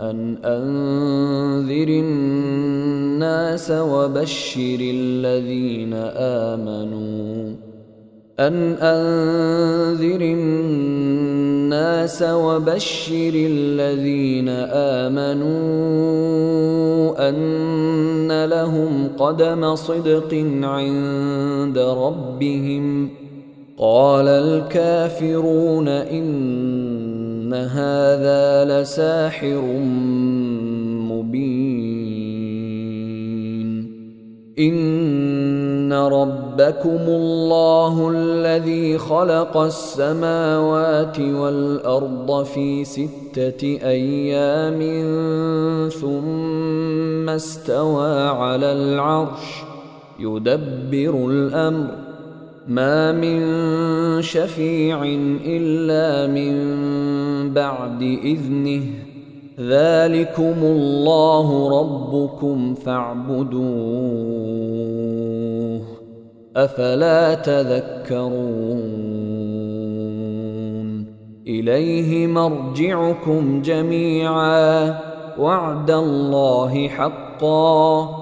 أن أنذر الناس وبشر الذين آمنوا. أن أنذر الناس وبشر الذين آمنوا. أن لهم قدم صدق عند ربهم. قال الكافرون إن ان هذا لساحر مبين ان ربكم الله الذي خلق السماوات والارض في سته أيام ثم استوى على العرش يدبر الامر ما من شفيع الا من بعد اذنه ذلكم الله ربكم فاعبدوه افلا تذكرون اليه مرجعكم جميعا وعد الله حقا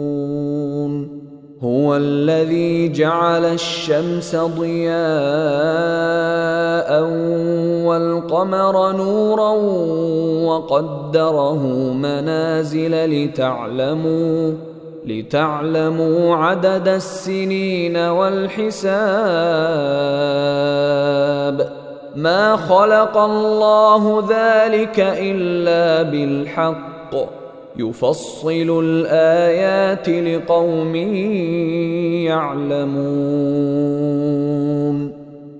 هو الذي جعل الشمس ضياء والقمر نورا وقدره منازل لتعلموا لتعلموا عدد السنين والحساب ما خلق الله ذلك إلا بالحق يفصل الآيات لقوم يعلمون.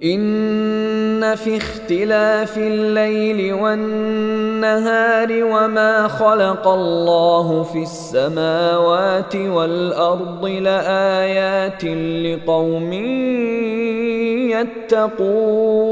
إن في اختلاف الليل والنهار وما خلق الله في السماوات والأرض لآيات لقوم يتقون.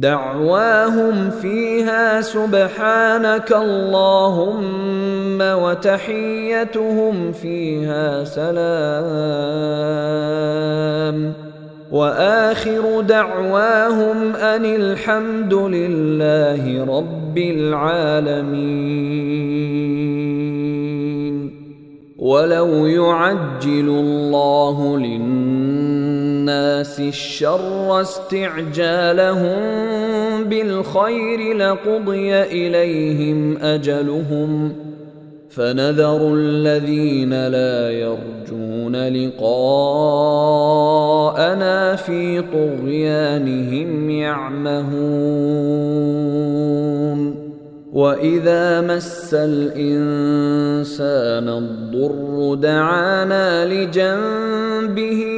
دعواهم فيها سبحانك اللهم وتحيتهم فيها سلام. وآخر دعواهم أن الحمد لله رب العالمين. ولو يعجل الله للناس الشر استعجالهم بالخير لقضي إليهم أجلهم فنذر الذين لا يرجون لقاءنا في طغيانهم يعمهون وإذا مس الإنسان الضر دعانا لجنبه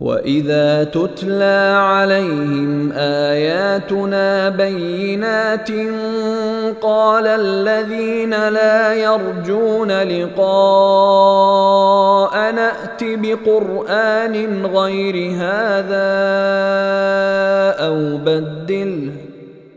واذا تتلى عليهم اياتنا بينات قال الذين لا يرجون لقاء نات بقران غير هذا أو بدله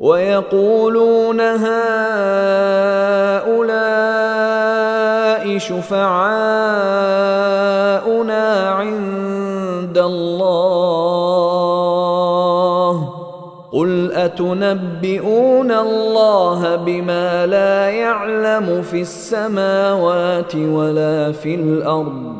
ويقولون هؤلاء شفعاؤنا عند الله. قل أتنبئون الله بما لا يعلم في السماوات ولا في الأرض؟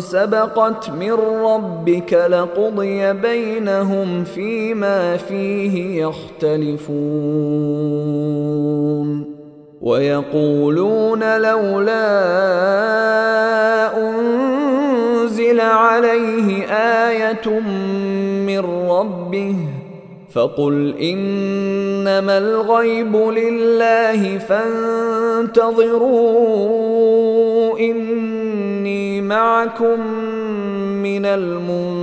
سبقت من ربك لقضي بينهم فيما فيه يختلفون. ويقولون لولا أنزل عليه آية من ربه فقل إنما الغيب لله فانتظروا إني معكم من المنتظرين.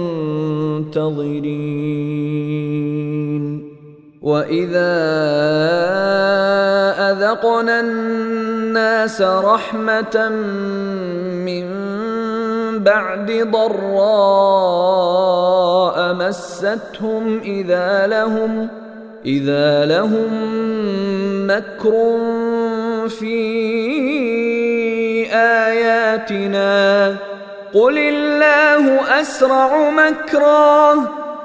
وإذا أذقنا الناس رحمة من بعد ضراء مستهم إذا لهم إذا لهم مكر في آياتنا قل الله أسرع مكرا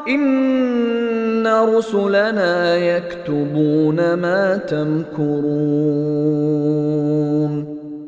إن رسلنا يكتبون ما تمكرون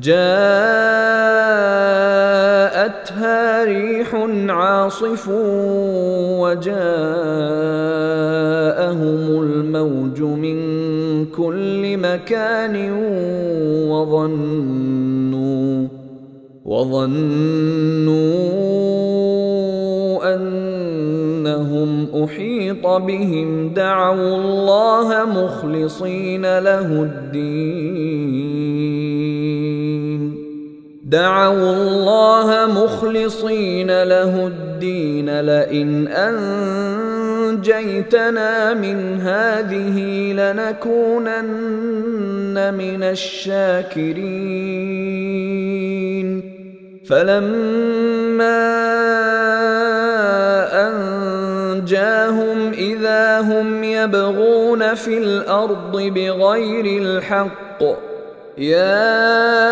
جاءتها ريح عاصف وجاءهم الموج من كل مكان وظنوا وظنوا أنهم أحيط بهم دعوا الله مخلصين له الدين دعوا الله مخلصين له الدين لئن أنجيتنا من هذه لنكونن من الشاكرين. فلما أنجاهم إذا هم يبغون في الأرض بغير الحق يا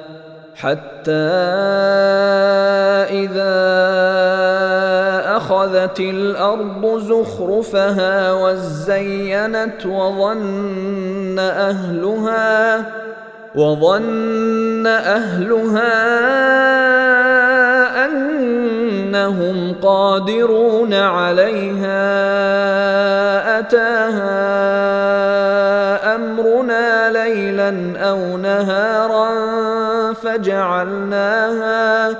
حتى إذا أخذت الأرض زخرفها وزينت وظن أهلها وظن أهلها أنهم قادرون عليها أتاها أمرنا ليلا أو نهارا فجعلناها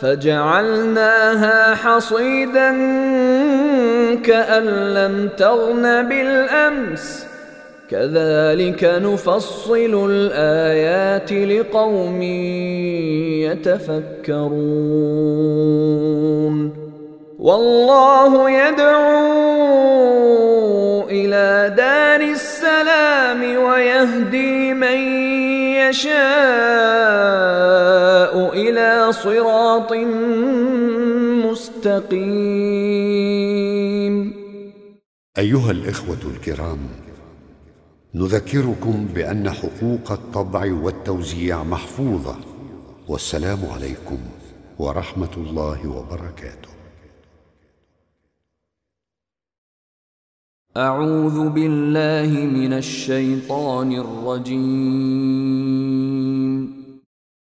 فجعلناها حصيدا كأن لم تغن بالأمس. كذلك نفصل الآيات لقوم يتفكرون. والله يدعو إلى دار السلام ويهدي من يشاء إلى صراط مستقيم. أيها الإخوة الكرام نذكركم بأن حقوق الطبع والتوزيع محفوظة والسلام عليكم ورحمة الله وبركاته. أعوذ بالله من الشيطان الرجيم.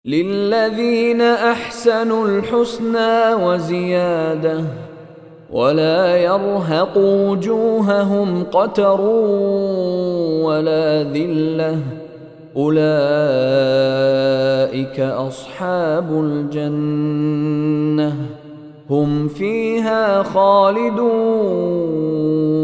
للذين أحسنوا الحسنى وزيادة ولا يرهق وجوههم قتر ولا ذلة. أولئك أصحاب الجنة. هم فيها خالدون.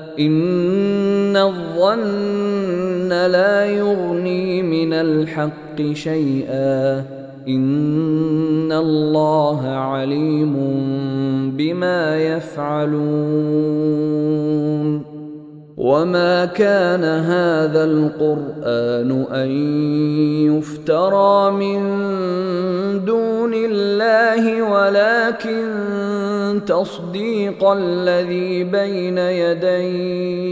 إن الظن لا يغني من الحق شيئا. إن الله عليم بما يفعلون. وما كان هذا القران ان يفترى من دون الله ولكن تصديق الذي بين يديه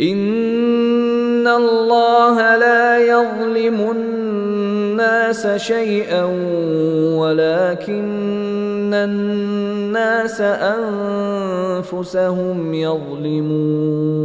ان الله لا يظلم الناس شيئا ولكن الناس انفسهم يظلمون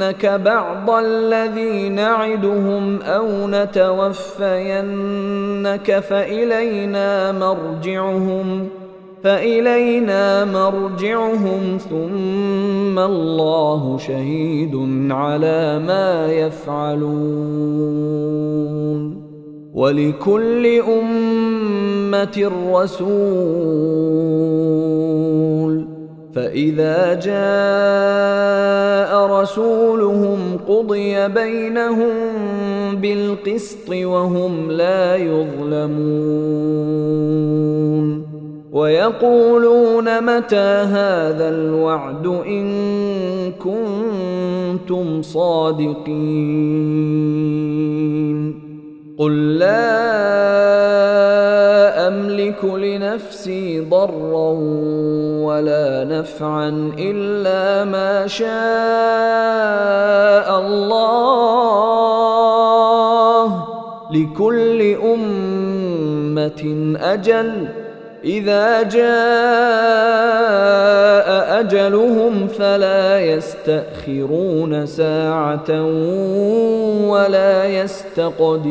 نرينك بعض الذي نعدهم أو نتوفينك فالينا مرجعهم فإلينا مرجعهم ثم الله شهيد على ما يفعلون ولكل أمة رسول فإذا جاء رسولهم قضي بينهم بالقسط وهم لا يظلمون. ويقولون متى هذا الوعد إن كنتم صادقين؟ قل لا أملك لنفسي ضرا ولا نفعا إلا ما شاء الله. لكل أمة أجل. إذا جاء أجلهم فلا يستأخرون ساعة ولا يستقدمون.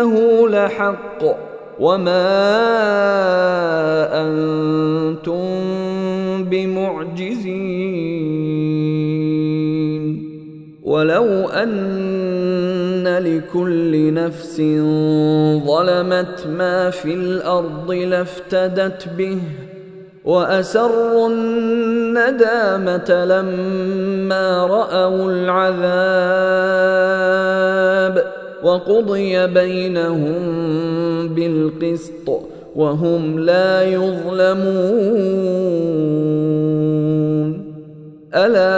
إنه لحق وما أنتم بمعجزين. ولو أن لكل نفس ظلمت ما في الأرض لافتدت به وأسروا الندامة لما رأوا العذاب. وقضي بينهم بالقسط وهم لا يظلمون. ألا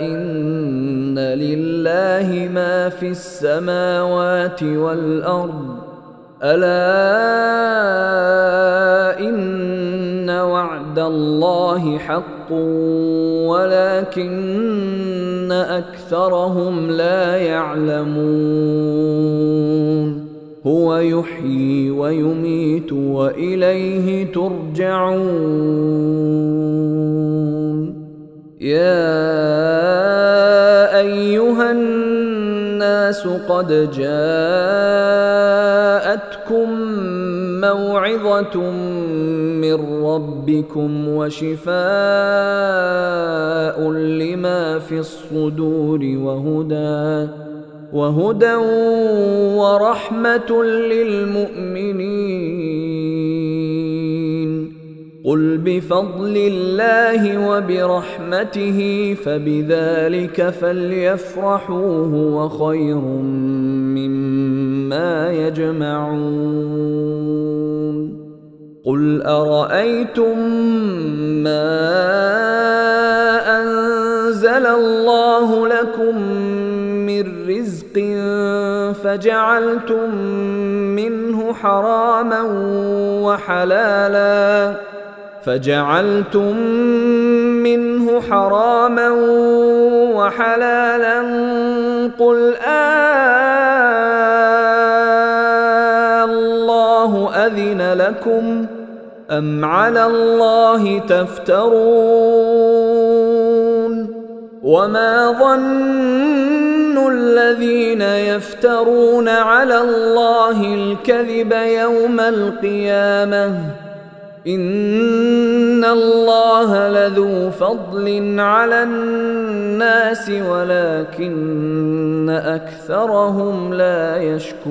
إن لله ما في السماوات والأرض. ألا إن وعد الله حق ولكن اكثرهم لا يعلمون هو يحيي ويميت واليه ترجعون يا ايها الناس قد جاءتكم موعظة من ربكم وشفاء لما في الصدور وهدى وهدى ورحمة للمؤمنين. قل بفضل الله وبرحمته فبذلك فليفرحوا هو خير مما يجمعون. قل أرأيتم ما أنزل الله لكم من رزق فجعلتم منه حراما وحلالا فجعلتم منه حراما وحلالا قل آلله أذن لكم أم على الله تفترون وما ظن الذين يفترون على الله الكذب يوم القيامة ان الله لذو فضل على الناس ولكن اكثرهم لا يشكرون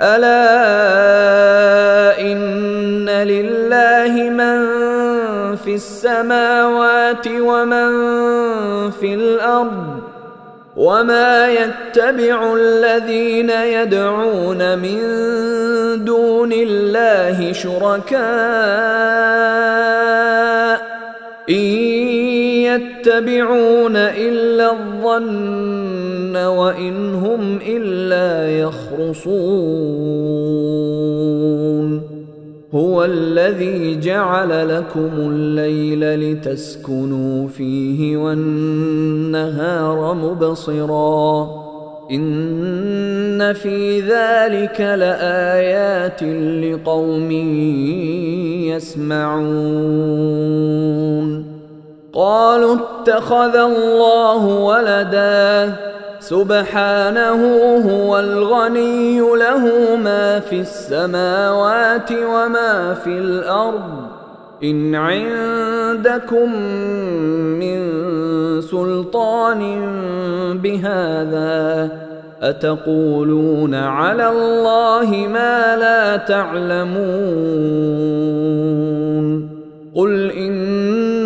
ألا إن لله من في السماوات ومن في الأرض وما يتبع الذين يدعون من دون الله شركاء إن يتبعون إلا الظن وإن هم إلا يخرصون. هو الذي جعل لكم الليل لتسكنوا فيه والنهار مبصرا. إن في ذلك لآيات لقوم يسمعون. قالوا اتخذ الله ولدا. سبحانه هو الغني له ما في السماوات وما في الأرض. إن عندكم من سلطان بهذا أتقولون على الله ما لا تعلمون. قل إن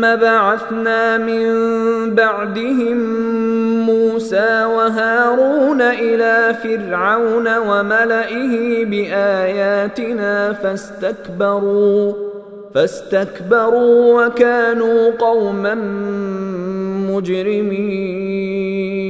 بعثنا من بعدهم موسى وهارون إلى فرعون وملئه بآياتنا فاستكبروا فاستكبروا وكانوا قوما مجرمين.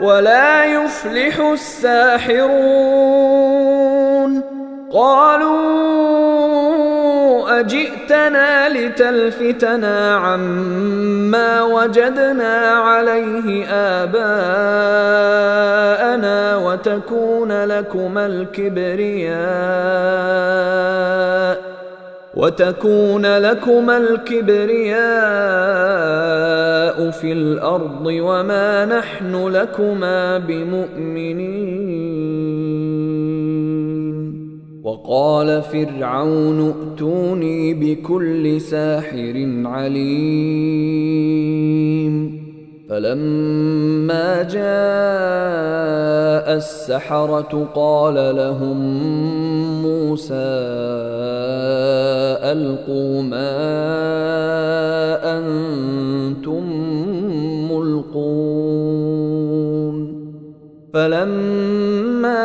ولا يفلح الساحرون. قالوا أجئتنا لتلفتنا عما وجدنا عليه آباءنا وتكون لكما الكبرياء. وتكون لكما الكبرياء في الأرض وما نحن لكما بمؤمنين. وقال فرعون ائتوني بكل ساحر عليم. فلما جاء السحرة قال لهم موسى ألقوا ما أنتم ملقون فلما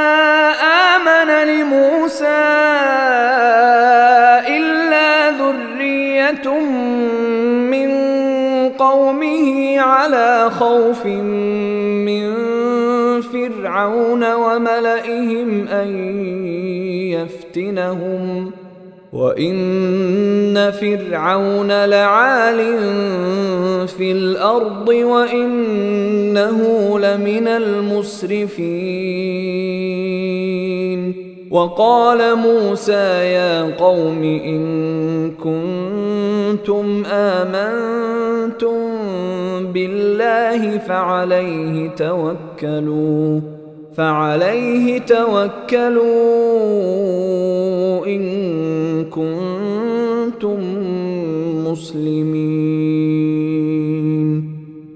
لموسى إلا ذرية من قومه على خوف من فرعون وملئهم أن يفتنهم وإن فرعون لعال في الأرض وإنه لمن المسرفين وقال موسى يا قوم إن كنتم آمنتم بالله فعليه توكلوا فعليه توكلوا إن كنتم مسلمين.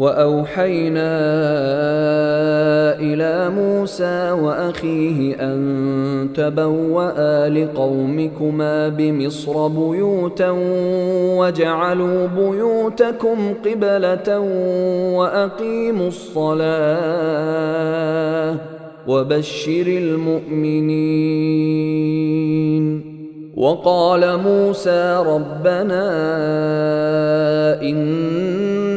وأوحينا إلى موسى وأخيه أن تبوأ لقومكما بمصر بيوتا واجعلوا بيوتكم قبلة وأقيموا الصلاة وبشر المؤمنين. وقال موسى ربنا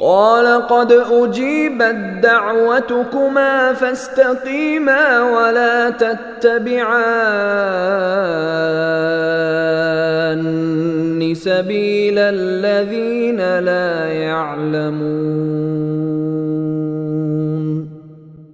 قال قد أجيبت دعوتكما فاستقيما ولا تتبعان سبيل الذين لا يعلمون.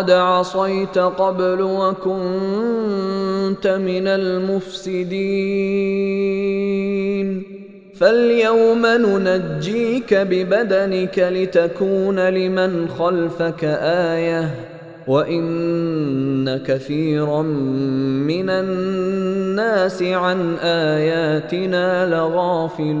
وقد عصيت قبل وكنت من المفسدين. فاليوم ننجيك ببدنك لتكون لمن خلفك آية وإن كثيرا من الناس عن آياتنا لغافلون.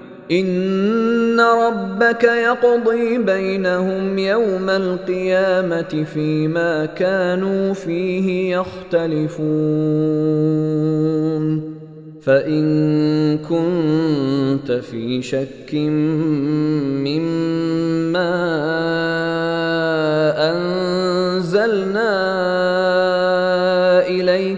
ان ربك يقضي بينهم يوم القيامه فيما كانوا فيه يختلفون فان كنت في شك مما انزلنا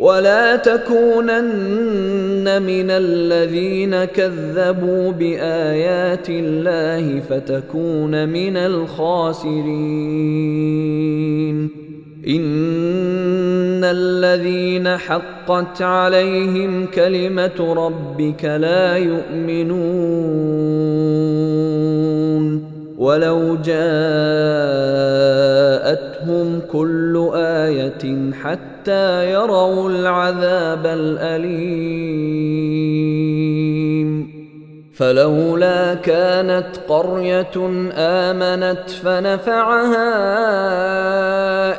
ولا تكونن من الذين كذبوا بآيات الله فتكون من الخاسرين. إن الذين حقت عليهم كلمة ربك لا يؤمنون. ولو جاءتهم كل آية حتى يروا العذاب الأليم. فلولا كانت قرية آمنت فنفعها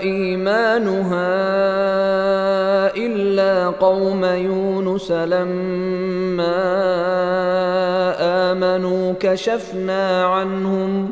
إيمانها إلا قوم يونس لما آمنوا كشفنا عنهم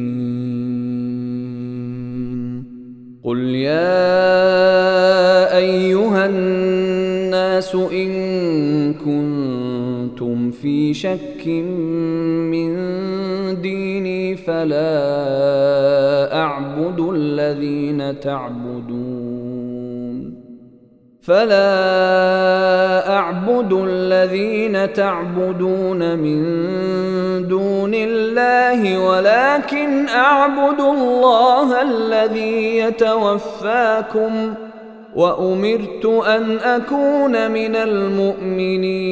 قل يا ايها الناس ان كنتم في شك من ديني فلا اعبد الذين تعبدون فلا أعبد الذين تعبدون من دون الله ولكن أعبد الله الذي يتوفاكم وأمرت أن أكون من المؤمنين.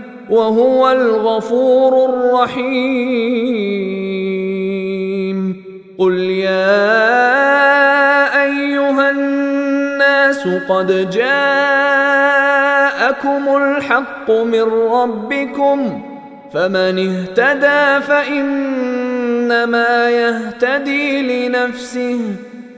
وهو الغفور الرحيم. قل يا أيها الناس قد جاءكم الحق من ربكم فمن اهتدى فإنما يهتدي لنفسه.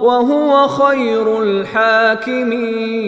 وهو خير الحاكمين.